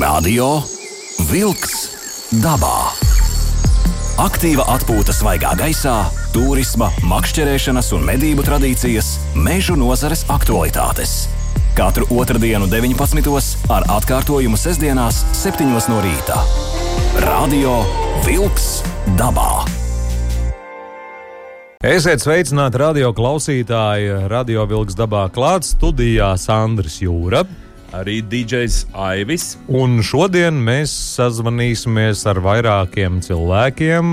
Radio Wolks dabā. Aktīva atpūta svaigā gaisā, turisma, makšķerēšanas un medību tradīcijas, mežu nozares aktualitātes. Katru otrdienu, 19. ar atkārtojumu sestdienās, 7. no rīta. Radio Wolks dabā. Esiet sveicināti radio klausītāji, radio vilks dabā klāts studijā Sandrs Jūra. Arī DJs Aivis. Un šodien mēs sazvanīsimies ar vairākiem cilvēkiem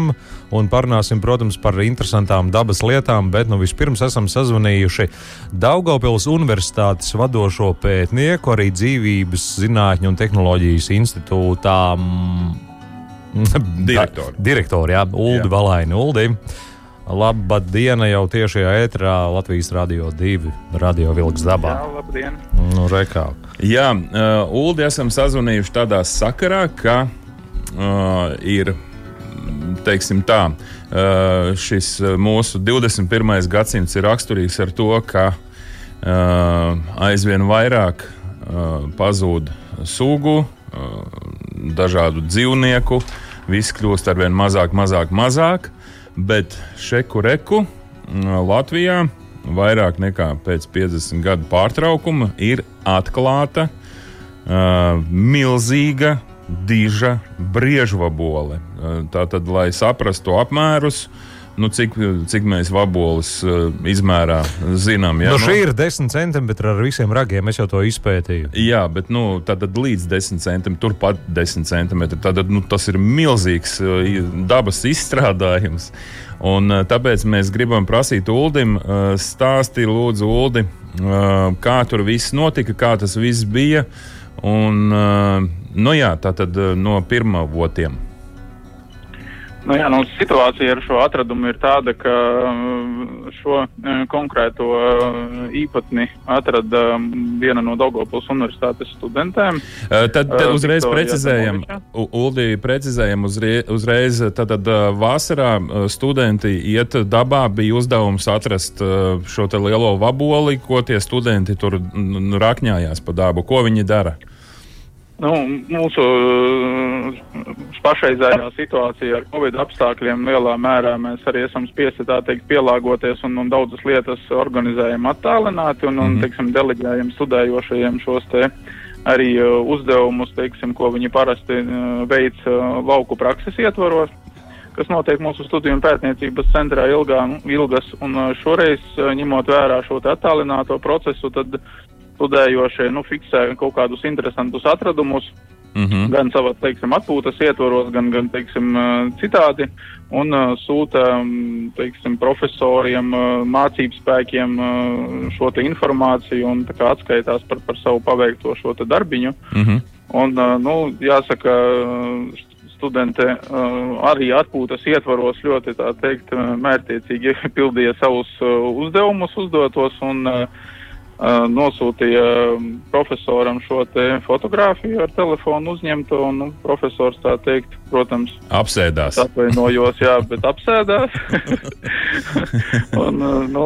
un parunāsim, protams, par interesantām dabas lietām, bet nu vispirms esam sazvanījuši Daugopils Universitātes vadošo pētnieku, arī dzīvības zinātņu un tehnoloģijas institūtā Direktoru. Direktoru, jā, Uldi. Valaini. Uldi. Labā diena jau tiešajā ētrā Latvijas Rādio 2, Radio Vilks dabā. Jā, labdien! Nu, rekā. Jā, uh, Uldi esam sazvanījuši tādā sakarā, ka uh, ir, teiksim tā, uh, šis mūsu 21. gadsimts ir raksturīgs ar to, ka uh, aizvien vairāk uh, pazūd sugu, uh, dažādu dzīvnieku, viss kļūst arvien mazāk, mazāk, mazāk. Bet šeku reku Latvijā vairāk nekā pēc 50 gadu pārtraukuma ir atklāta uh, milzīga, diža briežvabole. Uh, Tātad, lai saprastu apmērus, nu, cik, cik mēs vaboles uh, izmērā zinām. Ja? Nu, šī ir 10 centimetri ar visiem ragiem. Es jau to izpētīju. Jā, bet nu, tad līdz 10 centimetriem, turpat 10 centimetri. Tad nu, tas ir milzīgs uh, dabas izstrādājums. Un, uh, tāpēc mēs gribam prasīt Uldim, stāstīt, lūdzu, Uldi, kā tur viss notika, kā tas viss bija. Un, nu jā, tā tad uh, no pirmā votiem. Nu, jā, nu, situācija ar šo atradumu ir tāda, ka uh, šo uh, konkrēto uh, īpatni atrada um, viena no Daugopils universitātes studentēm. Tad, tad uzreiz precizējam, Uldi, precizējam uzreiz, uzreiz tad vasarā studenti iet dabā, bija uzdevums atrast šo te lielo vaboli, ko tie studenti tur rakņājās pa dabu. Ko viņi dara? Nu, mūsu pašreizējā situācija ar Covid apstākļiem lielā mērā mēs arī esam spiesti teikt pielāgoties un, un daudzas lietas organizējam attālināti un, un mhm. teiksim, deleģējam studējošajiem šos te arī uh, uzdevumus, teiksim, ko viņi parasti uh, veic uh, lauku prakses ietvaros kas notiek mūsu studiju un pētniecības centrā ilgā, ilgas, un šoreiz, ņemot vērā šo attālināto procesu, tad studējošie nu, fiksē kaut kādus interesantus atradumus. Mm -hmm. Gan savā teiksim, atpūtas ietvaros, gan, gan teiksim, citādi, un sūta teiksim, profesoriem, mācību spēkiem šo informāciju un atskaitās par, par savu paveikto šo darbiņu. Mm -hmm. un, nu, jāsaka, studenti arī atpūtas ietvaros ļoti teikt, mērķiecīgi pildīja savus uzdevumus uzdotos. Un, uh, nosūtīja profesoram šo fotografiju ar telefonu uzņemto, un nu, profesors tā teikt, protams, apsēdās. Atvainojos, jā, bet apsēdās. un, nu,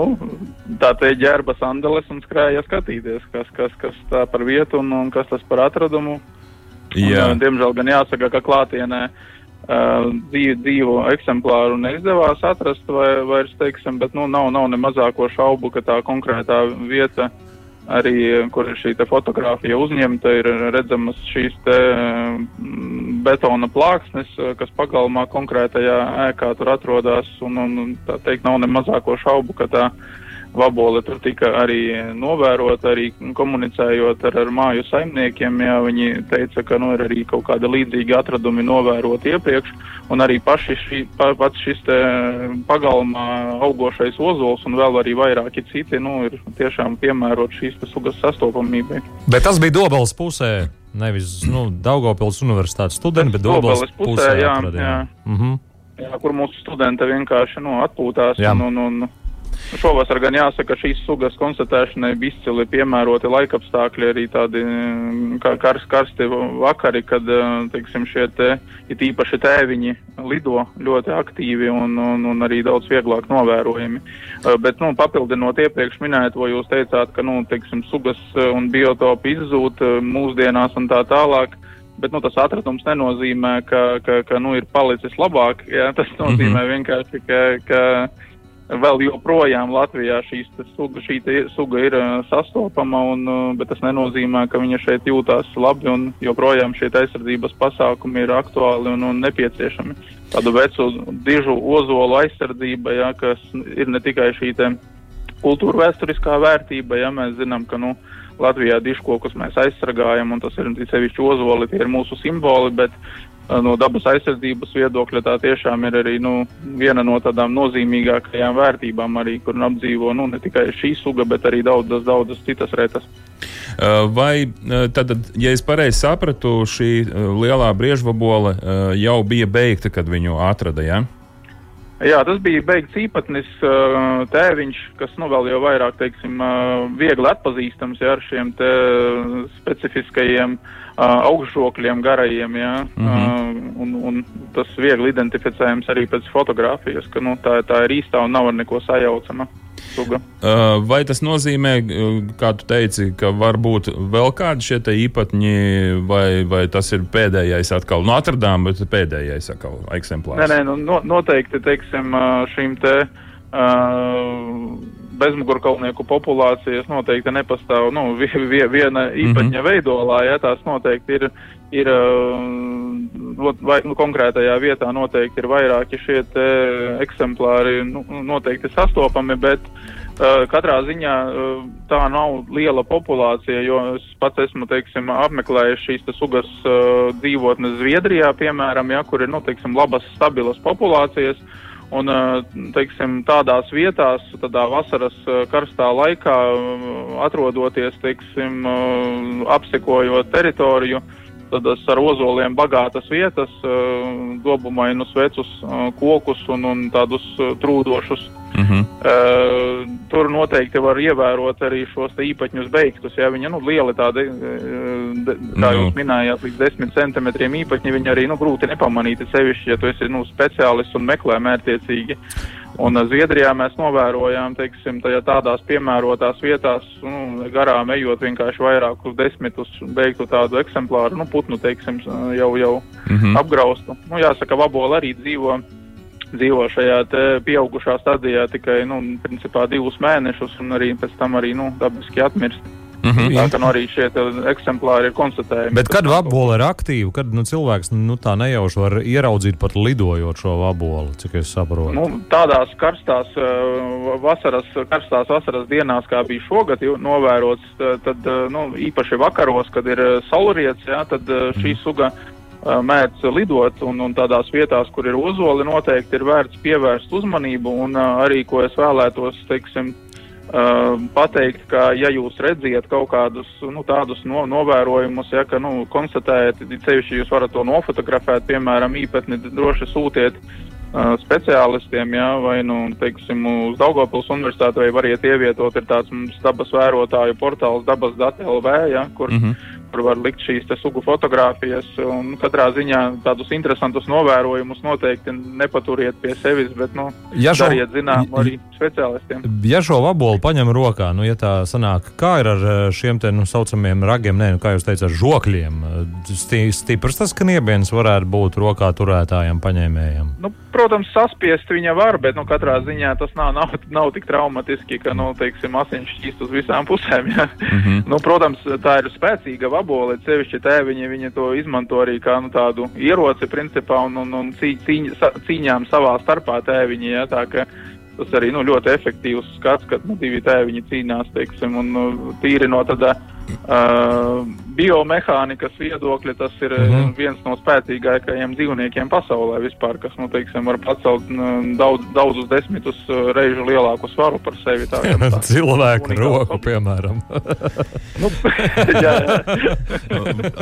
tā teikt, ģērba sandeles un skrēja skatīties, kas, kas, kas tā par vietu un, un kas tas par atradumu. Un, diemžēl gan jāsaka, ka klātienē dzīvu, dzīvu eksemplāru neizdevās atrast vai, vairs, teiksim, bet nu, nav, nav ne mazāko šaubu, ka tā konkrētā vieta, arī kur ir šī fotografija uzņemta, ir redzamas šīs te betona plāksnes, kas pagalmā konkrētajā ēkā tur atrodas, un, un tā teikt, nav ne mazāko šaubu, ka tā Vabole tur tika arī novērota, arī komunicējot ar, ar māju saimniekiem. Jā, viņi teica, ka nu, ir arī kaut kāda līdzīga atradumi novēroti iepriekš, un arī paši šī, pa, pats šis pagalmā augošais ozols un vēl arī vairāki citi nu, ir tiešām piemēroti šīs sugas sastopamībai. Bet tas bija Dobels pusē. Nevis nu, Daugopils universitātes studenti, bet Dobels pusē. pusē jā, jā. Mm -hmm. jā, kur mūsu studenti vienkārši nu, atpūtās jā. un, un, un Šovasar gan jāsaka, šīs sugas konstatēšanai bija izcili piemēroti laikapstākļi, arī tādi mm, kars, karsti vakari, kad, eh, teiksim, šie te, it īpaši tēviņi lido ļoti aktīvi un, un, un arī daudz vieglāk novērojami. Eh, bet, nu, papildinot iepriekš minēto, jūs teicāt, ka, nu, teiksim, sugas eh, un biotopi izzūt mūsdienās un tā tālāk Bet nu, tas atradums nenozīmē, ka, ka, ka nu, ir palicis labāk. Jā, tas nozīmē mm -hmm. vienkārši, ka, ka vēl joprojām Latvijā suga, šī suga ir sastopama, un, bet tas nenozīmē, ka viņa šeit jūtās labi un joprojām šie aizsardzības pasākumi ir aktuāli un, un nepieciešami. Tādu vecu dižu ozolu aizsardzība, ja, kas ir ne tikai šī kultūra vēsturiskā vērtība, ja mēs zinām, ka nu, Latvijā diškokus mēs aizsargājam, un tas ir sevišķi ozoli, tie ir mūsu simboli, bet no dabas aizsardzības viedokļa tā tiešām ir arī nu, viena no tādām nozīmīgākajām vērtībām, arī, kur apdzīvo nu, ne tikai šī suga, bet arī daudzas, daudzas citas retas. Vai tad, ja es pareizi sapratu, šī lielā briežvabola jau bija beigta, kad viņu atrada? Ja? Jā, tas bija beigts īpatnis tēviņš, kas nu vēl jau vairāk, teiksim, viegli atpazīstams ja, ar šiem te specifiskajiem uh, augšžokļiem garajiem, jā, mm -hmm. un, un tas viegli identificējams arī pēc fotografijas, ka nu, tā, tā ir īstā un nav ar neko sajaucama. Suga. Vai tas nozīmē, kā tu teici, ka var būt vēl kādi šie īpatņi, vai, vai tas ir pēdējais atkal? Nu, atradām, bet pēdējais atkal eksemplārs. Nē, nē, nu, no, noteikti, teiksim, šīm te. Uh, bezmugurkalnieku populācijas noteikti nepastāv nu, viena īpaņa mm -hmm. veidolā, ja tās noteikti ir, ir uh, vai, nu, konkrētajā vietā noteikti ir vairāki šie eksemplāri nu, noteikti sastopami, bet uh, katrā ziņā uh, tā nav liela populācija, jo es pats esmu, teiksim, apmeklējis šīs sugas uh, dzīvotnes Zviedrijā, piemēram, ja, kur ir, nu, teiksim, labas, stabilas populācijas. Uh, Un, teiksim, tādās vietās, tādā vasaras karstā laikā, atrodoties, teiksim, apsekojot teritoriju, tādas ar ozoliem bagātas vietas, dobumainus vecus kokus un, un tādus trūdošus Uh -huh. uh, tur noteikti var ievērot arī šos īpaņus beigtus. Ja viņa nu, liela tāda, de, kā nu. jūs minējāt, līdz 10 centimetriem īpaņi, viņa arī nu, grūti nepamanīt, sevišķi, ja tu esi nu, speciālists un meklē mērķiecīgi. Un uh, Zviedrijā mēs novērojām, teiksim, tādās piemērotās vietās, nu, garām ejot vienkārši vairākus desmitus beigtu tādu eksemplāru, nu, putnu, teiksim, jau, jau uh mhm. -huh. apgraustu. Nu, jāsaka, vabola arī dzīvo dzīvo šajā pieaugušā stadijā tikai nu, principā, divus mēnešus, un arī pēc tam arī nu, dabiski atmirst. Mm -hmm. Tā kā nu, arī šie eksemplāri ir konstatējami. Bet kad vabola ir aktīva, kad nu, cilvēks nu, tā nejauši var ieraudzīt pat lidojot šo vabolu, cik es saprotu? Nu, tādās karstās vasaras, karstās vasaras dienās, kā bija šogad novērots, tad nu, īpaši vakaros, kad ir saulriets, jā, tad šī mhm. suga mēdz lidot, un, un tādās vietās, kur ir ozoli, noteikti ir vērts pievērst uzmanību. Un arī, ko es vēlētos, teiksim, pateikt, ka, ja jūs redziet kaut kādus nu, tādus no, novērojumus, ja, ka nu, konstatējat, ceļš jūs varat to nofotografēt, piemēram, īpatni droši sūtiet uh, speciālistiem, ja, vai, nu, teiksim, uz Daugavpils universitāti, vai variet ievietot, ir tāds mums dabas vērotāju portāls dabas dati LV, ja, kur, mm -hmm kur var likt šīs sugu fotogrāfijas. Katrā ziņā tādus interesantus novērojumus noteikti nepaturiet pie sevis, bet nu, ja šo, dariet zinām arī speciālistiem. Ja šo vabolu paņem rokā, nu, ja tā sanāk, kā ir ar eh, šiem te nu, saucamiem ragiem, ne, nu, kā jūs teicat, ar žokļiem, Stī, stiprs tas, ka niebiens varētu būt rokā turētājam, paņēmējam? Nu, protams, saspiest viņa var, bet nu, katrā ziņā tas nav, nav, nav tik traumatiski, ka, nu, teiksim, asinis šķīst uz visām pusēm. Ja? Mm -hmm. nu, protams, tā ir spēcīga vabole, sevišķi tēviņi, viņi to izmanto arī kā nu, tādu ieroci principā un, un, un cī, cīņ, sa, cīņām savā starpā tēviņi. Ja? Tā, ka, Tas arī nu, ļoti efektīvs skats, kad nu, divi tēviņi cīnās, teiksim, un nu, tīri no tādā Uh, biomehānikas viedokļa tas ir mm -hmm. viens no spēcīgākajiem dzīvniekiem pasaulē vispār, kas, nu, teiksim, var pacelt daudz, daudzus desmitus uh, reižu lielāku svaru par sevi. Tā, tā, Cilvēka roku, piemēram. nu, jā, jā.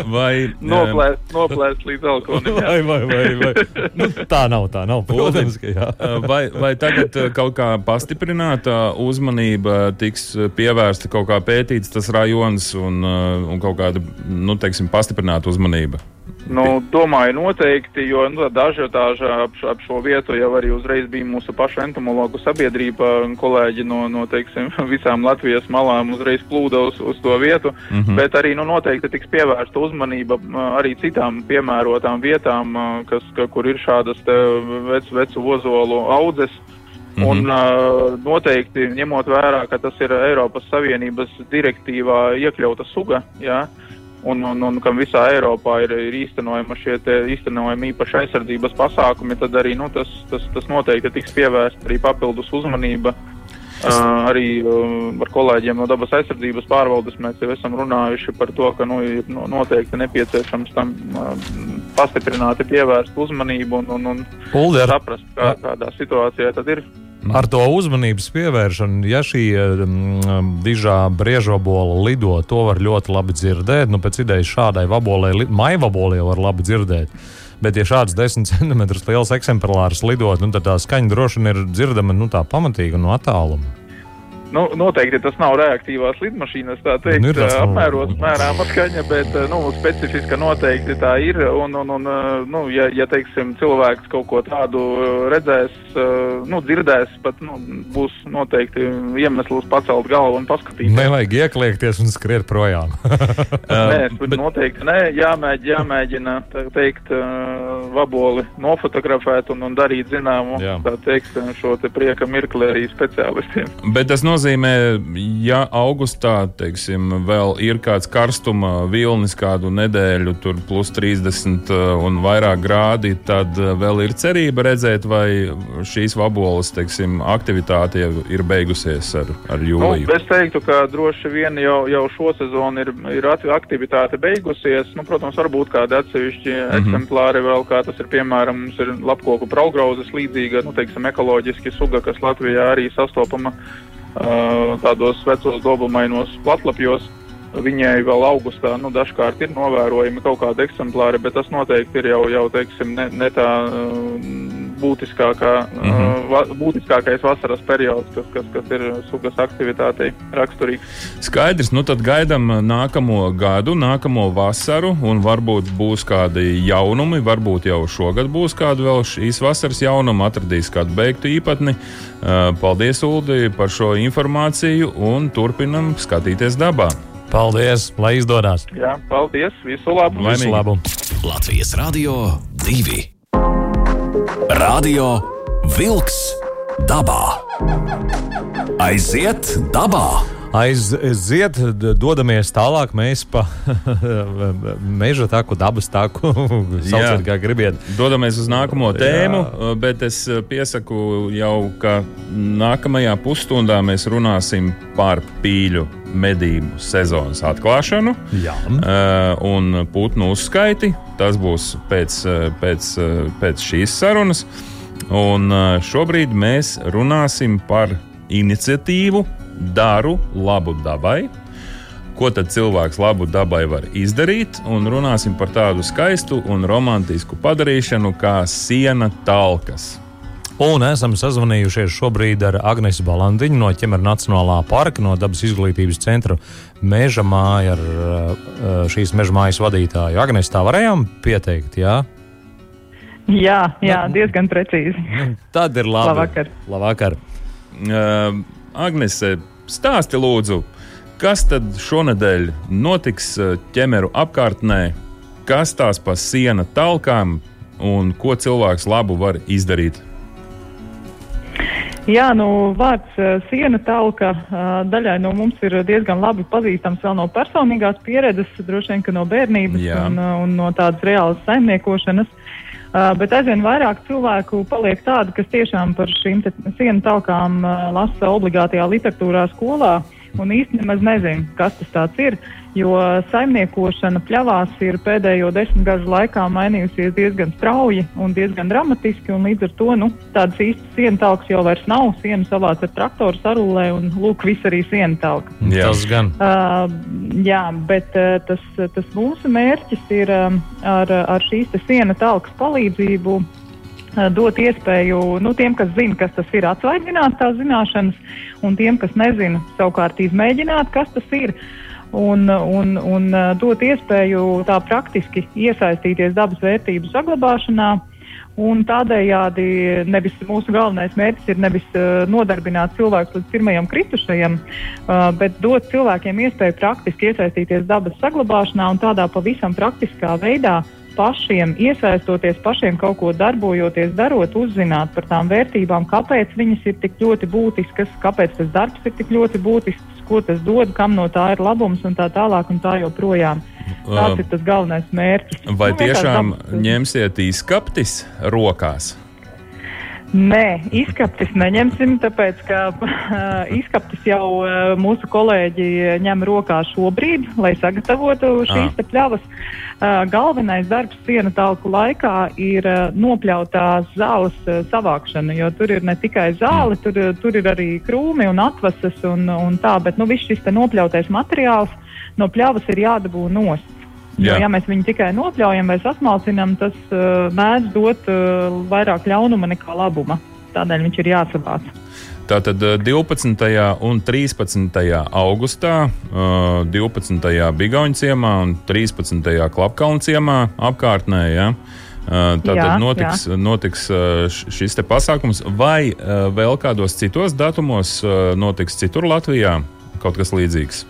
vai noplēst, noplēst līdz alkoholim. Vai, vai, vai, vai. Nu, tā nav, tā nav. Protams, ka jā. vai, vai tagad kaut kā pastiprināta uzmanība tiks pievērsta kaut kā pētīts tas rajons un, un kaut kāda nu, teiksim, pastiprināta uzmanība Nu, domāju, noteikti, jo nu, dažādi ap, ap šo vietu jau arī uzreiz bija mūsu pašu entomologu sabiedrība. Kolēģi no, no teiksim, visām Latvijas malām uzreiz plūda uz, uz to vietu. Mm -hmm. Bet arī nu, noteikti tiks pievērsta uzmanība arī citām piemērotām vietām, kas, ka, kur ir šādas vecu, vecu ozolu audzes. Mm -hmm. Un uh, noteikti ņemot vērā, ka tas ir Eiropas Savienības direktīvā iekļauta suga, jā, un, un, un kam visā Eiropā ir, ir īstenojama šie īstenojami īpaši aizsardzības pasākumi, tad arī nu, tas, tas, tas noteikti tiks pievērsta arī papildus uzmanība. Uh, arī uh, ar kolēģiem no dabas aizsardzības pārvaldes mēs jau esam runājuši par to, ka nu, ir no, noteikti nepieciešams tam uh, pastiprināti pievērst uzmanību un, un, un Ulder. saprast, kā, kādā situācijā tad ir. Ar to uzmanības pievēršanu, ja šī um, dižā briežobola lido, to var ļoti labi dzirdēt. Nu, pēc idejas šādai vabolē, maivabolē var labi dzirdēt. Bet, ja šāds 10 cm liels eksemplārs lidot, nu, tad tā skaņa droši vien ir dzirdama nu, pamatīgi no attāluma. Nu, noteikti tas nav reaktīvās lidmašīnas, tā teikt, nu, apmēros mērāma skaņa, bet nu, specifiska noteikti tā ir. Un, un, un, nu, ja, ja teiksim, cilvēks kaut ko tādu redzēs, nu, dzirdēs, pat nu, būs noteikti iemesls pacelt galvu un paskatīties. Nevajag iekliekties un skriet projām. nē, bet... noteikti nē, jāmēģina, jāmēģina teikt, vaboli nofotografēt un, un darīt zināmu teikt, šo te prieka mirkli arī speciālistiem. Bet tas nozīmē, nozīmē, ja augustā teiksim, vēl ir kāds karstuma vilnis kādu nedēļu, tur plus 30 uh, un vairāk grādi, tad uh, vēl ir cerība redzēt, vai šīs vaboles teiksim, aktivitāte jau ir beigusies ar, ar jūliju. Nu, es teiktu, ka droši vien jau, jau šo sezonu ir, ir aktivitāte beigusies. Nu, protams, varbūt kādi atsevišķi mm -hmm. eksemplāri vēl, kā tas ir piemēram, mums ir lapkoku praugrauzes līdzīga, nu, teiksim, ekoloģiski suga, kas Latvijā arī sastopama tādos vecos dobumainos platlapjos. Viņai vēl augustā nu, dažkārt ir novērojami kaut kādi eksemplāri, bet tas noteikti ir jau, jau teiksim, ne, ne tā būtiskākā, mm -hmm. va, būtiskākais vasaras periods, kas, kas, kas ir sugas aktivitātei raksturīgs. Skaidrs, nu tad gaidām nākamo gadu, nākamo vasaru, un varbūt būs kādi jaunumi, varbūt jau šogad būs kādi vēl šīs vasaras jaunumi, atradīs kādu beigtu īpatni. Paldies, Uldi, par šo informāciju, un turpinam skatīties dabā. Paldies, lai izdodas! Jā, paldies! Visu labu! Visu labu. Latvijas Radio 2! Radio Wolks dabā. Aiziet dabā! Aiziet, dodamies tālāk. Mēs pa meža taku, dabas taku, sauciet, kā gribiet. Dodamies uz nākamo tēmu, Jā. bet es piesaku jau, ka nākamajā pusstundā mēs runāsim par pīļu medību sezonas atklāšanu Jā. un putnu uzskaiti. Tas būs pēc, pēc, pēc šīs sarunas. Un šobrīd mēs runāsim par iniciatīvu daru labu dabai. Ko tad cilvēks labu dabai var izdarīt? Un runāsim par tādu skaistu un romantisku padarīšanu kā siena talkas. Un esam sazvanījušies šobrīd ar Agnēsu Balandiņu no Ķemera Nacionālā parka, no dabas izglītības centra Meža māja, ar uh, šīs meža mājas vadītāju. Agnēs, tā varējām pieteikt, jā? Jā, jā diezgan precīzi. Nu, tad ir labi. Labvakar. Labvakar. Uh, Agnese, stāsti lūdzu, kas tad šonadēļ notiks ķemeru apkārtnē, kas tās pa siena talkām un ko cilvēks labu var izdarīt? Jā, nu, vārds uh, siena talka uh, daļai no mums ir diezgan labi pazīstams vēl no personīgās pieredzes, droši vien, ka no bērnības Jā. un, un no tādas reālas saimniekošanas. Uh, bet aizvien vairāk cilvēku paliek tādi, kas tiešām par šīm sienu talkām uh, lasa obligātajā literatūrā skolā un īstenībā nezinu, kas tas ir. Jo saimniekošana pļavās ir pēdējo desmit gadu laikā mainījusies diezgan strauji un diezgan dramatiski. Un līdz ar to nu, tādas īstas sienu talkas jau vairs nav. Sienu savāc ar traktoru sarulē un lūk, viss arī sienu talka. Jā, tas gan. Uh, jā, bet uh, tas, tas mūsu mērķis ir um, ar, ar šīs sienu talkas palīdzību dot iespēju nu, tiem, kas zina, kas tas ir, atsvaidzināt tās zināšanas, un tiem, kas nezina, savukārt izmēģināt, kas tas ir. un, un, un dot iespēju tā praktiski iesaistīties dabas vērtību saglabāšanā. Un tādējādi nevis mūsu galvenais mērķis ir nevis uh, nodarbināt cilvēkus līdz pirmajam kritušajam, uh, bet dot cilvēkiem iespēju praktiski iesaistīties dabas saglabāšanā un tādā pavisam praktiskā veidā pašiem iesaistoties, pašiem kaut ko darbojoties, darot, uzzināt par tām vērtībām, kāpēc viņas ir tik ļoti būtiskas, kāpēc tas darbs ir tik ļoti būtisks, ko tas dod, kam no tā ir labums un tā tālāk un tā joprojām. Tas ir tas galvenais mērķis. Vai nu, tiešām ņemsiet izkaptis rokās? Nē, izkaptis neņemsim, tāpēc ka izkaptis jau uh, mūsu kolēģi ņem rokā šobrīd, lai sagatavotu šīs ah. pļavas. Uh, galvenais darbs sienu talku laikā ir uh, nopļautās zāles savākšana, jo tur ir ne tikai zāle, mm. tur, tur ir arī krūmi un atvases un, un tā, bet nu, viss šis nopļautais materiāls no pļavas ir jādabū nost. Jo, ja mēs viņu tikai nopļaujam vai sasmalcinām, tas uh, mēdz dot uh, vairāk ļaunuma nekā labuma. Tādēļ viņš ir jāsavāc. Tātad 12. un 13. augustā, uh, 12. Bigauņa ciemā un 13. Klapkalna ciemā apkārtnē. Ja? Tātad notiks, jā. notiks šis pasākums, vai vēl kādos citos datumos notiks citur Latvijā kaut kas līdzīgs?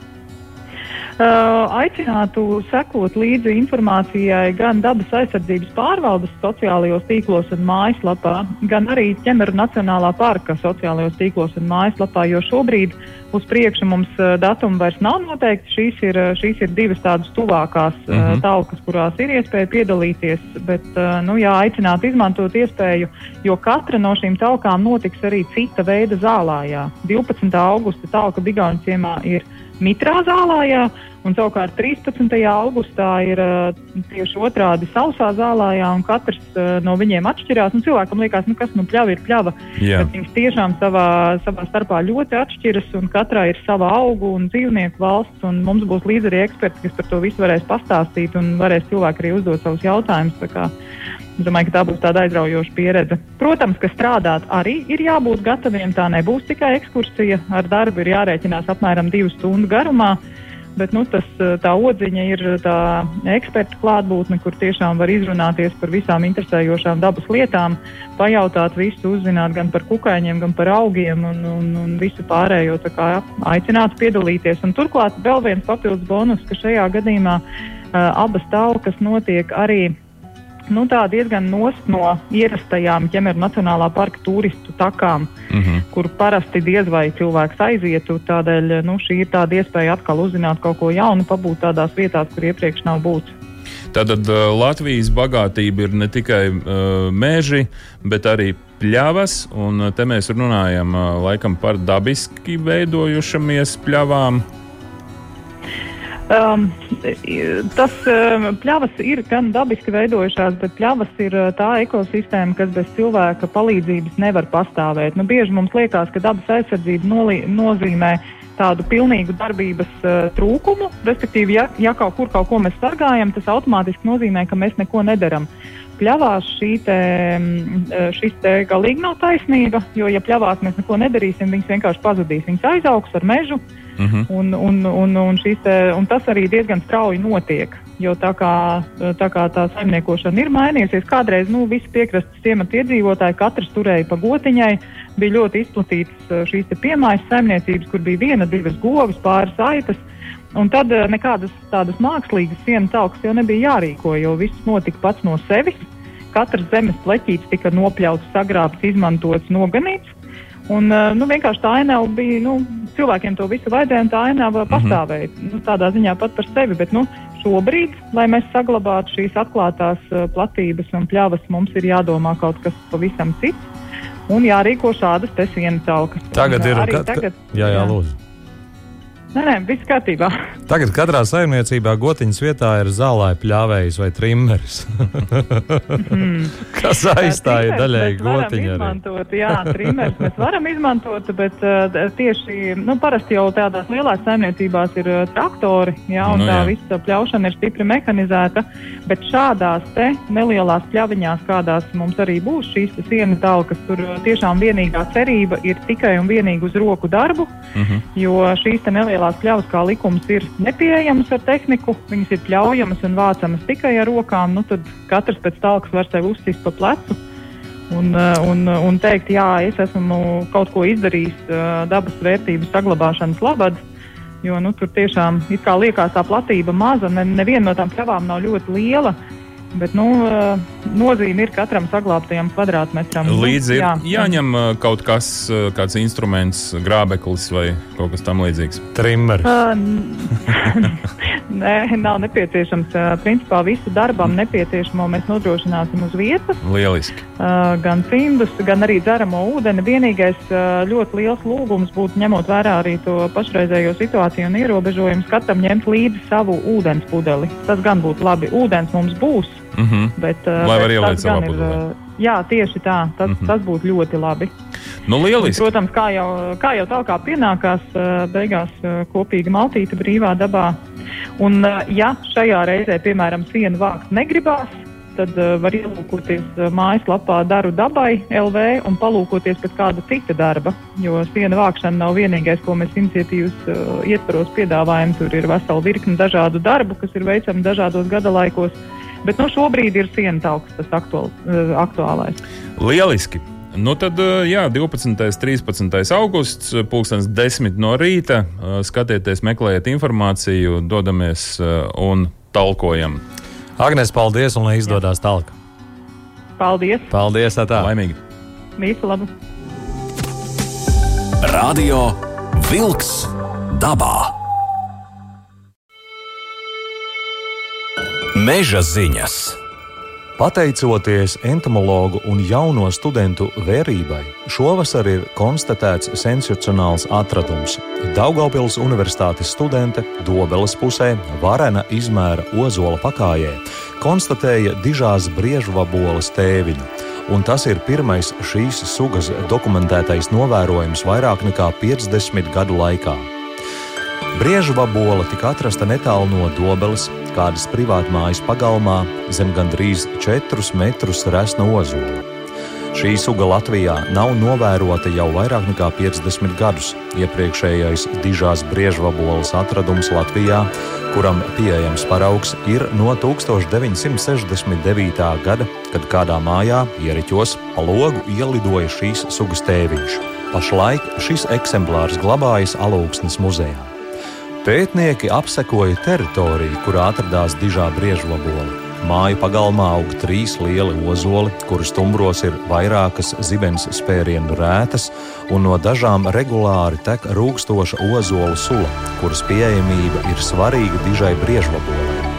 Uh, aicinātu sekot līdzi informācijai gan dabas aizsardzības pārvaldes sociālajos tīklos un mājaslapā, gan arī ķemeru Nacionālā parka sociālajos tīklos un mājaslapā, jo šobrīd uz priekšu mums uh, datumi vairs nav noteikti. Šīs ir, uh, šīs ir divas tādas tuvākās uh, mhm. talkas, kurās ir iespēja piedalīties, bet nu, jā, aicinātu izmantot iespēju, jo katra no šīm talkām notiks arī cita veida zālājā. 12. augusta talka Bigāņu ciemā ir mitrā zālājā, un savukārt 13. augustā ir uh, tieši otrādi sausā zālājā, un katrs uh, no viņiem atšķirās. Nu, cilvēkam liekas, nu, kas nu pļava ir pļava. Yeah. Viņas tiešām savā, savā starpā ļoti atšķiras, un katrā ir sava augu un dzīvnieku valsts, un mums būs līdzi arī eksperti, kas par to visu varēs pastāstīt, un varēs cilvēki arī uzdot savus jautājumus. Es domāju, ka tā būs tāda aizraujoša pieredze. Protams, ka strādāt arī ir jābūt gataviem. Tā nebūs tikai ekskursija. Ar darbu ir jārēķinās apmēram divu stundu garumā. Bet nu, tas, tā odziņa ir tā eksperta klātbūtne, kur tiešām var izrunāties par visām interesējošām dabas lietām, pajautāt visu, uzzināt gan par kukaiņiem, gan par augiem un, un, un visu pārējo. Kā, aicinātu piedalīties. Un turklāt vēl viens papildus bonus, ka šajā gadījumā uh, abas talkas notiek arī nu, diezgan nost no ierastajām ķemeru Nacionālā parka turistu takām, mm -hmm. kur parasti diez vai cilvēks aizietu. Tādēļ nu, šī ir tāda iespēja atkal uzzināt kaut ko jaunu, pabūt tādās vietās, kur iepriekš nav būts. Tātad uh, Latvijas bagātība ir ne tikai uh, meži, bet arī pļavas. Un uh, te mēs runājam uh, laikam par dabiski veidojušamies pļavām. Um, tas um, pļavas ir gan dabiski veidojušās, bet pļavas ir uh, tā ekosistēma, kas bez cilvēka palīdzības nevar pastāvēt. Nu, bieži mums liekas, ka dabas aizsardzība nolī, nozīmē tādu pilnīgu darbības uh, trūkumu. Respektīvi, ja, ja kaut kur kaut ko mēs sargājam, tas automātiski nozīmē, ka mēs neko nedaram. Pļavās šī te, mm, uh, šis te galīgi nav taisnība, jo, ja pļavās mēs neko nedarīsim, viņas vienkārši pazudīs. Viņas aizaugs ar mežu, uh, Mhm. -huh. un, un, un, un, te, un tas arī diezgan strauji notiek. Jo tā kā tā, kā tā saimniekošana ir mainījusies, kādreiz nu, visi piekrastes ciemata iedzīvotāji katrs turēja pa gotiņai. Bija ļoti izplatītas uh, šīs piemājas saimniecības, kur bija viena, divas govis, pāris aitas. Un tad nekādas tādas mākslīgas sienas augstas jau nebija jārīko, jo viss notika pats no sevis. Katrs zemes pleķītis tika nopļauts, sagrābts, izmantots, noganīts. Un, eh, nu, vienkārši tā ainava bija, nu, cilvēkiem to visu vajadzēja, un tā ainava mhm. pastāvēja. Mm -hmm. nu, tādā ziņā pat par sevi. Bet, nu, šobrīd, lai mēs saglabātu šīs atklātās uh, platības un pļavas, mums ir jādomā kaut kas pavisam cits. Un jārīko šādas sienu celkas. Tagad un, ir. Ka, tagad, jā, jā, lūdzu. Nē, nē, viss kārtībā. Tagad katrā saimniecībā gotiņas vietā ir zālē pļāvējs vai trimmeris. mm. Kas aizstāja daļēji gotiņu? Izmantot, jā, trimmeris mēs varam izmantot, bet uh, tieši, nu, parasti jau tādās lielās saimniecībās ir uh, traktori, jā, un nu, tā jā. visa pļaušana ir stipri mehanizēta, bet šādās te nelielās pļaviņās, kādās mums arī būs šīs sienu talkas, tur uh, tiešām vienīgā cerība ir tikai un vienīgi uz roku darbu, mm -hmm. jo šīs te nelielās nelielās pļavas, kā likums, ir nepieejamas ar tehniku, viņas ir pļaujamas un vācamas tikai ar rokām, nu, tad katrs pēc talkas var sev uzsist pa plecu un, un, un teikt, jā, es esmu kaut ko izdarījis dabas vērtību saglabāšanas labad. Jo nu, tur tiešām liekas tā platība maza, ne, neviena no tām pļavām nav ļoti liela. Bet nu, eh, nozīme ir katram saglabātajam kvadrātmetram. Līdzi ir jā, jāņem eh, kaut kas, eh, kāds instruments, grābeklis vai kaut kas tamlīdzīgs. Trimmer. Uh, Nē, nav nepieciešams. Principā visu darbam nepieciešamo mēs nodrošināsim uz vietas. Lieliski. Gan cimdus, gan arī dzeramo ūdeni. Vienīgais ļoti liels lūgums būtu ņemot vērā arī to pašreizējo situāciju un ierobežojumus katram ņemt līdzi savu ūdens pudeli. Tas gan būtu labi. Ūdens mums būs, Mm -hmm. bet, Lai var ielikt savā pudelē. Jā, tieši tā. Tas, mm -hmm. tas būtu ļoti labi. Nu, lieliski. Un, protams, kā jau, kā jau tā kā pienākās, beigās kopīga maltīte brīvā dabā. Un, ja šajā reizē, piemēram, sienu vākt negribās, tad uh, var ielūkoties uh, mājaslapā Daru dabai LV un palūkoties pēc kāda cita darba. Jo sienu vākšana nav vienīgais, ko mēs iniciatīvas uh, ietvaros piedāvājam. Tur ir vesela virkne dažādu darbu, kas ir veicami dažādos gada laikos. Bet nu, šobrīd ir siena tauks, tas aktuāl, eh, aktuālais. Lieliski! Nu tad, eh, jā, 12. un 13. augusts, eh, pulkstenis 10 no rīta. Skatieties, meklējiet informāciju, dodamies un talkojam. Agnēs, paldies un lai izdodas tālāk. Paldies! Paldies! Tā. Laimīgi! Visu labu! Radio Vilks dabā! Meža ziņas. Pateicoties entomologu un jauno studentu vērībai, šovasar ir konstatēts sensacionāls atradums. Daugaupils Universitātes studente Dobeles pusē, varena izmēra ozola pakājē, konstatēja dižās briežvaboles tēviņu. Un tas ir pirmais šīs sugas dokumentētais novērojums vairāk nekā 50 gadu laikā. Briežu vabola tika atrasta netālu no Dobeles, kādas privātmājas pagalmā, zem gandrīz 4 metrus resna ozola. Šī suga Latvijā nav novērota jau vairāk nekā 50 gadus. Iepriekšējais dižās briežvabolas atradums Latvijā, kuram pieejams paraugs, ir no 1969. gada, kad kādā mājā ieriķos pa logu ielidoja šīs sugas tēviņš. Pašlaik šis eksemplārs glabājas Alūksnes muzejā. Pētnieki apsekoja teritoriju, kurā atradās dižā briežvabola. Māju pagalmā aug trīs lieli ozoli, kuru stumbros ir vairākas zibens spērienu rētas, un no dažām regulāri tek rūkstoša ozolu sula, kuras pieejamība ir svarīga dižai briežvabolai.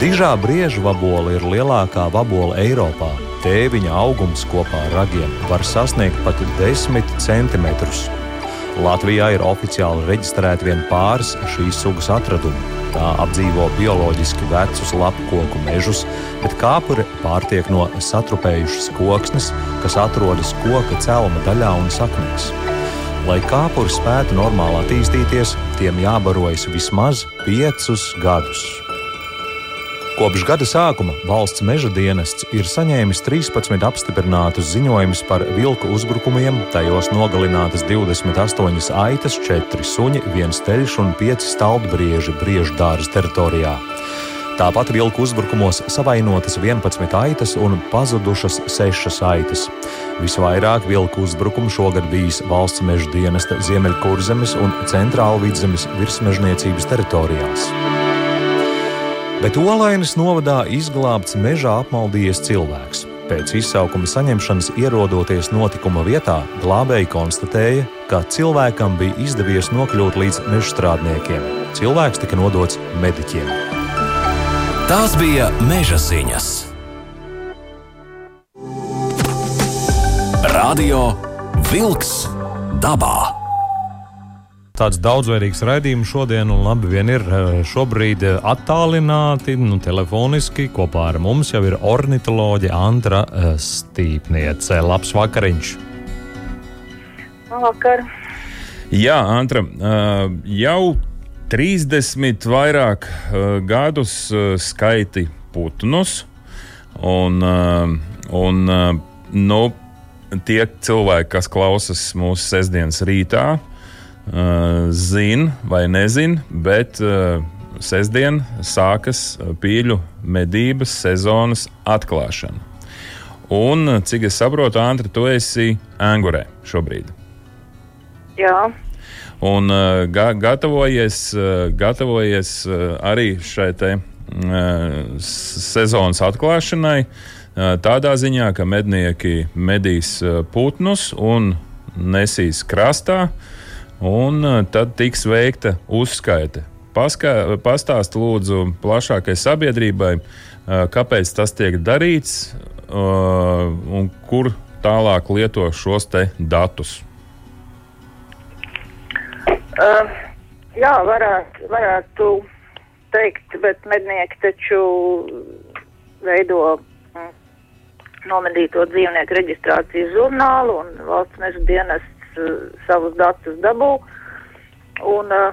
Dižā briežvabola ir lielākā vabola Eiropā. Tēviņa augums kopā ar ragiem var sasniegt pat 10 centimetrus. Latvijā ir oficiāli reģistrēti vien pāris šīs sugas atradumi. Tā apdzīvo bioloģiski vecus lapu koku mežus, bet kāpure pārtiek no satrupējušas koksnes, kas atrodas koka celma daļā un saknēs. Lai kāpuri spētu normāli attīstīties, tiem jābarojas vismaz piecus gadus. Kopš gada sākuma valsts meža dienests ir saņēmis 13 apstiprinātus ziņojumus par vilku uzbrukumiem, tajos nogalinātas 28 aitas, 4 suņi, 1 teļš un 5 staldbrieži briežu dārza teritorijā. Tāpat vilku uzbrukumos savainotas 11 aitas un pazudušas 6 aitas. Visvairāk vilku uzbrukumu šogad bijis valsts meža dienesta Ziemeļkurzemes un Centrāla vidzemes virsmežniecības teritorijās bet Olainas novadā izglābts mežā apmaldījies cilvēks. Pēc izsaukuma saņemšanas ierodoties notikuma vietā, glābēji konstatēja, ka cilvēkam bija izdevies nokļūt līdz meža strādniekiem. Cilvēks tika nodots mediķiem. Tās bija meža ziņas. Radio Wolks dabā tāds daudzveidīgs raidījums šodien, un labi vien ir eh, šobrīd eh, attālināti, nu, telefoniski kopā ar mums jau ir ornitoloģe Antra eh, Stīpniece. Labs vakariņš! Vakar. Jā, Antra, jau 30 vairāk gadus skaiti putnus, un, un nu, tie cilvēki, kas klausās mūsu sestdienas rītā, zina vai nezina, bet uh, sestdien sākas pīļu medības sezonas atklāšana. Un, cik es saprotu, Antri, tu esi Angurē šobrīd. Jā. Un uh, ga gatavojies, uh, gatavojies uh, arī šai te, uh, sezonas atklāšanai, uh, tādā ziņā, ka mednieki medīs uh, putnus un nesīs krastā, un uh, tad tiks veikta uzskaite. Paskā, pastāst lūdzu plašākai sabiedrībai, uh, kāpēc tas tiek darīts uh, un kur tālāk lieto šos datus. Uh, jā, varētu, varētu teikt, bet mednieki taču veido mm, nomedīto dzīvnieku reģistrācijas žurnālu un valsts meža dienests uh, savus datus dabū. Un uh,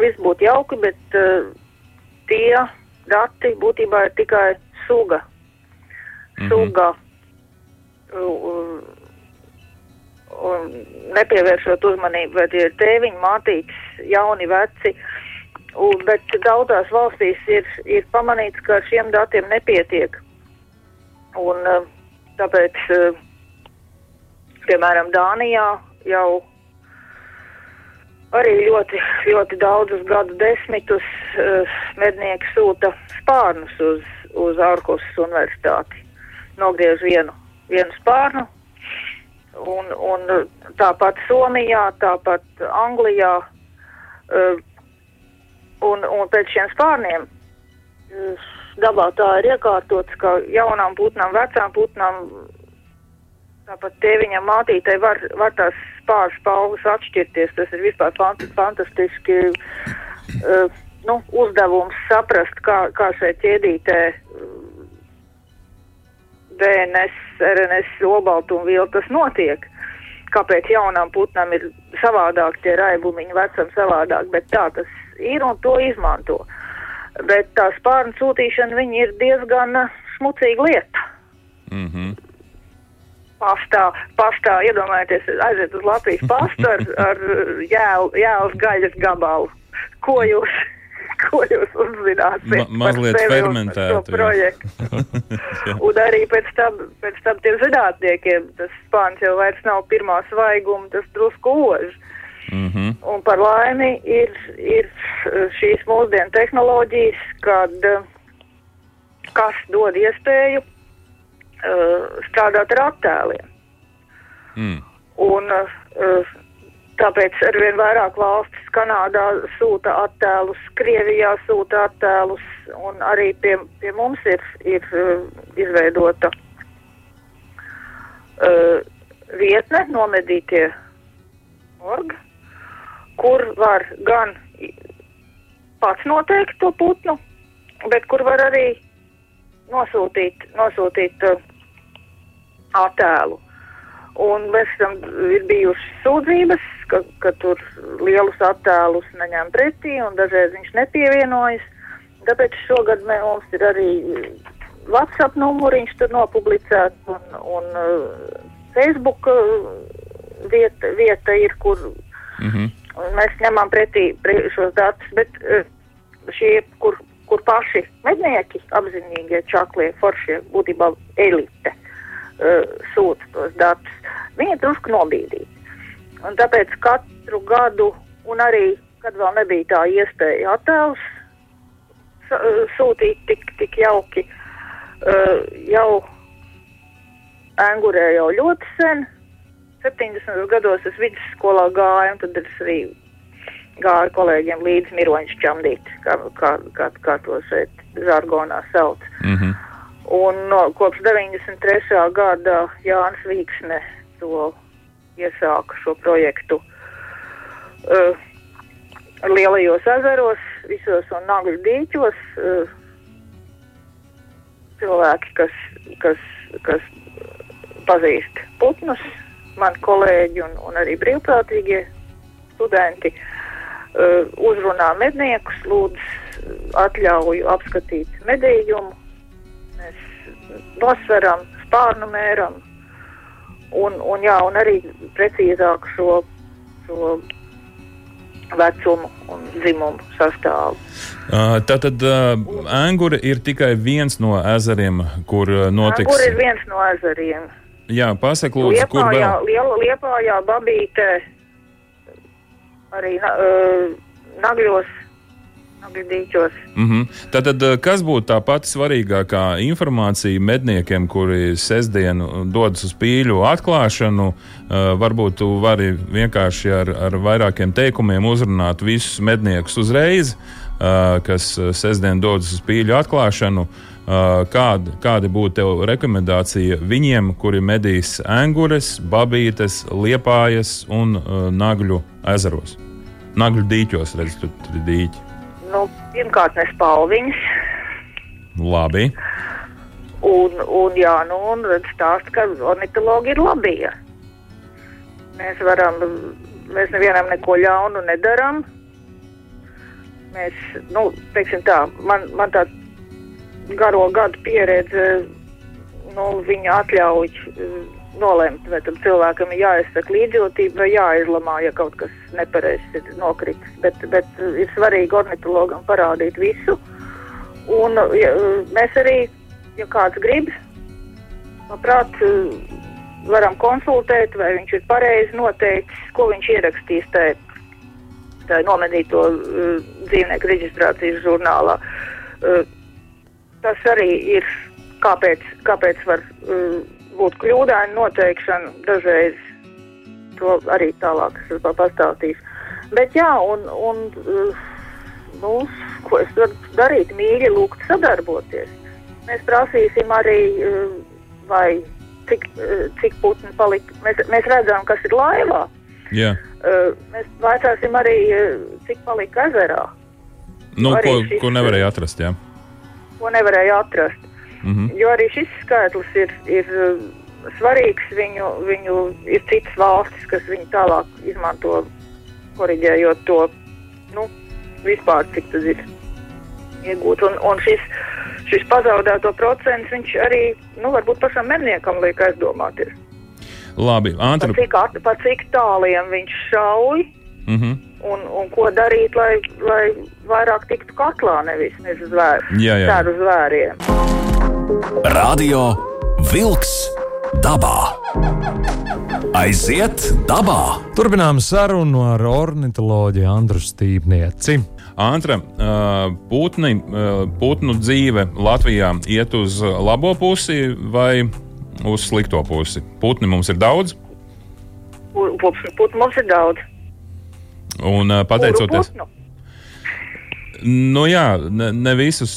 viss būtu jauki, bet uh, tie dati būtībā ir tikai suga. Mm -hmm. Suga. Uh, un nepievēršot uzmanību, vai tie ir tēviņi, mātītes, jauni, veci. Un, bet daudzās valstīs ir, ir pamanīts, ka ar šiem datiem nepietiek. Un, eh, tāpēc, eh, piemēram, Dānijā jau arī ļoti, ļoti daudzus gadu desmitus uh, mednieki sūta spārnus uz, uz ārpusas universitāti. Nogriež vienu, vienu spārnu, un, un tāpat Somijā, tāpat Anglijā. Uh, un, un pēc šiem spārniem uh, dabā tā ir iekārtots, ka jaunām putnām, vecām putnām, tāpat tēviņam mātītei var, var tās spāru spalvas atšķirties. Tas ir vispār fant fantastiski uh, nu, uzdevums saprast, kā, kā šai ķēdītē DNS, RNS obaltumvielu tas notiek. Kāpēc jaunām putnām ir savādāk tie raibumiņi, vecam savādāk, bet tā tas ir un to izmanto. Bet tā spārnu sūtīšana viņi ir diezgan smucīga lieta. Mm -hmm. Pastā, pastā, iedomājieties, aiziet uz Latvijas pastu ar, ar jēlu, jēlas gaļas gabalu. Ko jūs? ko jūs uzzināsiet. Ma mazliet fermentēt. un arī pēc tam, pēc tam tiem zinātniekiem tas spāns jau vairs nav pirmā svaiguma, tas drusku ož. Mm -hmm. Un par laimi ir, ir šīs mūsdienu tehnoloģijas, kad kas dod iespēju uh, strādāt ar attēliem. Mm. Un uh, Tāpēc arvien vairāk valstis Kanādā sūta attēlus, Krievijā sūta attēlus, un arī pie, pie mums ir, ir uh, izveidota uh, vietne nomedītie org, kur var gan pats noteikt to putnu, bet kur var arī nosūtīt, nosūtīt uh, attēlu. Un mēs tam ir bijušas sūdzības, ka, ka tur lielus attēlus neņem pretī un dažreiz viņš nepievienojas. Tāpēc šogad mē, mums ir arī WhatsApp numuriņš tur nopublicēts un, un uh, Facebook uh, vieta, vieta ir, kur mm -hmm. mēs ņemam pretī pre, šos datus, bet uh, šie, kur, kur paši mednieki, apzinīgie čaklie, foršie, būtībā elite, sūta tos datus, viņi ir drusku nobīdīti. Un tāpēc katru gadu, un arī, kad vēl nebija tā iespēja attēlus sūtīt tik, tik jauki, uh, jau Angurē jau ļoti sen, 70. gados es vidusskolā gāju, un tad es arī gāju kolēģiem līdz miroņš čamdīt, kā, kā, kā, kā to šeit žargonā sauc. Mm -hmm. Un no, kopš 93. gada Jānis Vīksne to iesāka šo projektu uh, lielajos ezeros, visos un nagļu dīķos. Uh, cilvēki, kas, kas, kas pazīst putnus, mani kolēģi un, un arī brīvprātīgie studenti, uh, uzrunā medniekus, lūdz atļauju apskatīt medījumu. Nosveram, spārnu mēram, Un, un, jā, un arī precīzāk šo, šo vecumu un dzimumu sastāvu. Tātad uh, Angura ir tikai viens no ezeriem, kur notiks. Kur ir viens no ezeriem? Jā, pasak, lūdzu, liepā, kur vēl? Liela, liepā, jā, babīte, arī uh, nagļos Agridīķos. Mm -hmm. Tātad, kas būtu tā pati svarīgākā informācija medniekiem, kuri sestdien dodas uz pīļu atklāšanu? Uh, varbūt tu vari vienkārši ar, ar vairākiem teikumiem uzrunāt visus medniekus uzreiz, uh, kas sestdien dodas uz pīļu atklāšanu. Kāda, kāda būtu tev rekomendācija viņiem, kuri medīs angures, babītes, liepājas un nagļu ezeros? Nagļu dīķos, redz, tur ir dīķi. Nu, pirmkārt, ne spalviņas. Labi. Un, un, jā, nu, un stāst, ka ornitologi ir labie. Mēs varam, mēs nevienam neko ļaunu nedaram. Mēs, nu, teiksim tā, man, man tā garo gadu pieredze, nu, viņa atļauj nolemt, vai tam cilvēkam ir jāizsaka līdzjūtība vai jāizlamā, ja kaut kas nepareizs ir nokritis. Bet, bet ir svarīgi ornitologam parādīt visu. Un ja, mēs arī, ja kāds grib, labprāt, varam konsultēt, vai viņš ir pareizi noteicis, ko viņš ierakstīs tajā, tajā nomedīto uh, dzīvnieku reģistrācijas žurnālā. Uh, tas arī ir, kāpēc, kāpēc var. Uh, būtu kļūdaina noteikšana, dažreiz to arī tālāk es pastāstīšu. Bet jā, un, un nu, ko es varu darīt, mīļi lūgt sadarboties. Mēs prasīsim arī, vai cik, cik putni palika. Mēs, mēs redzam, kas ir laivā. Jā. Mēs vaicāsim arī, cik palika ezerā. Nu, arī ko, šis, ko nevarēja atrast, jā. Ko nevarēja atrast. Mm -hmm. Jo arī šis skaitlis ir, ir svarīgs. Viņu, viņu ir citas valstis, kas viņu tālāk izmanto, korģējot to nu, vispār, cik tas ir iegūts. Un, un šis, šis pazaudēto procents, viņš arī nu, varbūt pašam medniekam liek aizdomāties. Labi, Antru... par, cik, par cik tāliem viņš šauj. Mm -hmm. Un, un ko darīt, lai, lai vairāk tiktu katlā, nevis, nevis zvēr, jā, jā. uz zvēriem? Radio Wolks dabā. Aiziet dabā! Turpinām sarunu ar ornitoloģiju Andru Stīpnieci. Antra, putni, putnu dzīve Latvijā iet uz labo pusi vai uz slikto pusi? Putni mums ir daudz? Putnu mums ir daudz. Un pateicoties. Putnu? Nu, jā, ne, ne, visus,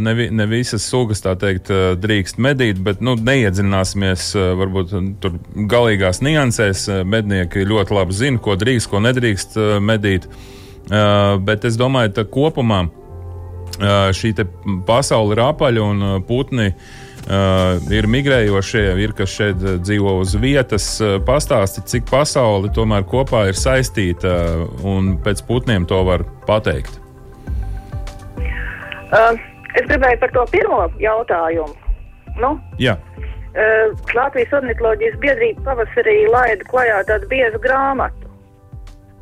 ne, ne visas sugas teikt, drīkst medīt, bet nu, neiedziļināsimies varbūt tur galīgās niansēs. Mednieki ļoti labi zina, ko drīkst, ko nedrīkst medīt. Bet es domāju, ka kopumā šī pasaule ir apaļa un putni. Uh, ir migrējošie, ir kas šeit dzīvo uz vietas. Uh, pastāsti, cik pasaule tomēr kopā ir saistīta, uh, un pēc putniem to var pateikt. Uh, es gribēju par to pirmo jautājumu. Nu, Jā. Uh, Latvijas ornitoloģijas biedrība pavasarī laida klajā tādu biezu grāmatu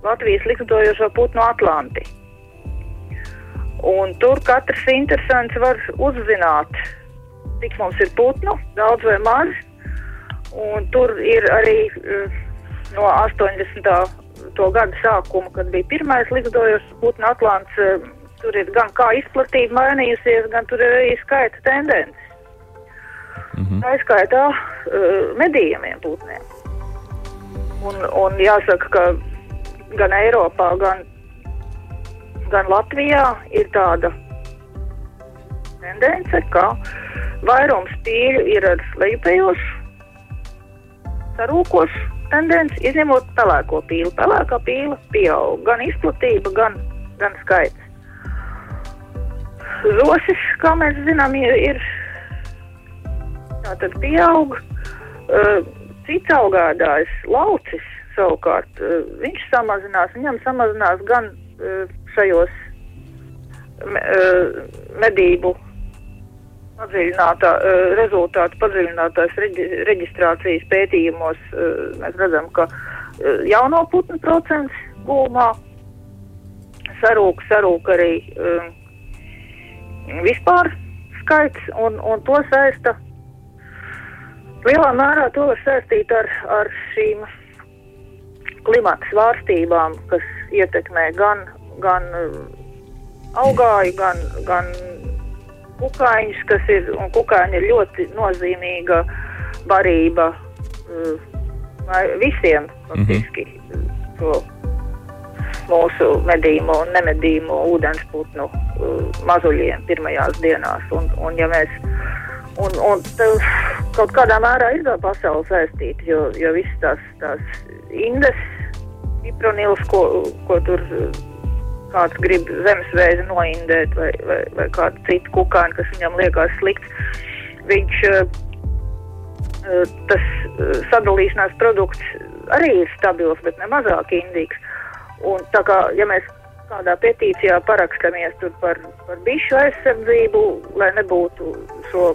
Latvijas likumdojošo putnu Atlanti. Un tur katrs interesants var uzzināt, cik mums ir putnu, daudz vai maz. Un tur ir arī uh, no 80. gada sākuma, kad bija pirmais likumdojošs putnu Atlants. Uh, Tur ir gan kā izplatība mainījusies, gan tur ir arī skaita tendences. Mm -hmm. Tā ir skaitā uh, medījumiem putniem. Un, un jāsaka, ka gan Eiropā, gan, gan Latvijā ir tāda tendence, ka vairums tīļu ir ar lejupējošu, sarūkošu tendenci, izņemot pelēko pīli. Pelēkā pīle pieaug gan izplatība, gan, gan skaits. Zosis, kā mēs zinām, ir, ir tātad pieaug. Uh, cits augādājs, laucis savukārt, uh, viņš samazinās, viņam samazinās gan uh, šajos me, medību padziļinātā, rezultātu padziļinātās reģi, reģistrācijas pētījumos. Mēs redzam, ka jauno putnu procents gulmā sarūk, sarūk arī um, vispār skaits, un, un to saista lielā mērā to var saistīt ar, ar šīm klimata svārstībām, kas ietekmē gan, gan augāju, gan, gan kukaiņus, kas ir, un kukaiņi ir ļoti nozīmīga barība uh, visiem, faktiski, mm -hmm. to mūsu medījumu un nemedījumu ūdensputnu uh, mazuļiem pirmajās dienās. Un, un ja mēs un, un kaut kādā mērā ir tā pasaule saistīta, jo, jo visas tās, tās indes, pipronils, ko, ko tur kāds grib zemesvēzi noindēt vai, vai, vai kādu citu kukānu, kas viņam liekas slikts, viņš uh, tas uh, sadalīšanās produkts arī ir stabils, bet ne mazāk indīgs. Un tā kā, ja mēs kādā petīcijā parakstamies par, par bišu aizsardzību, lai nebūtu šo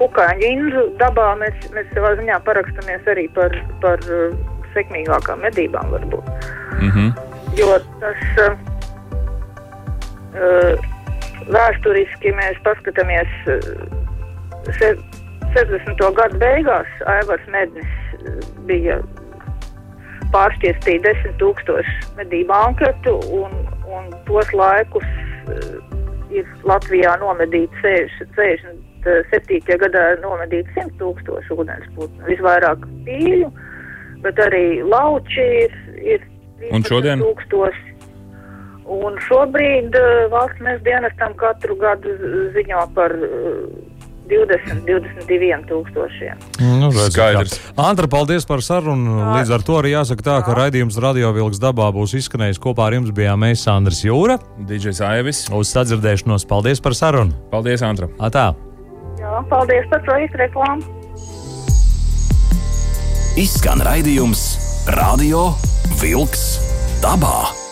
kukaiņu inzu dabā, mēs, mēs savā ziņā parakstamies arī par, par uh, sekmīgākām medībām varbūt. Mm -hmm jo tas uh, vēsturiski mēs paskatāmies uh, 60. gadu beigās Aivars Mednis bija pāršķirstīja desmit tūkstoši medību anketu un, un tos laikus uh, ir Latvijā nomedīti 60, 67. gadā nomedīti 100 tūkstoši ūdensputnu, visvairāk pīļu, bet arī lauči ir, ir Un šodien? Tūkstoši. Un šobrīd uh, valsts mēs dienestam katru gadu ziņo par uh, 20, 22 tūkstošiem. Nu, Skaidrs. Antra, paldies par sarunu. Līdz ar to arī jāsaka tā, ka raidījums Radio Vilks dabā būs izskanējis kopā ar jums bijām mēs, Andris Jūra. DJs Aivis. Uz sadzirdēšanos. Paldies par sarunu. Paldies, Antra. Atā. Jā, paldies par projektu reklāmu. Izskan raidījums Radio Vilks dabā.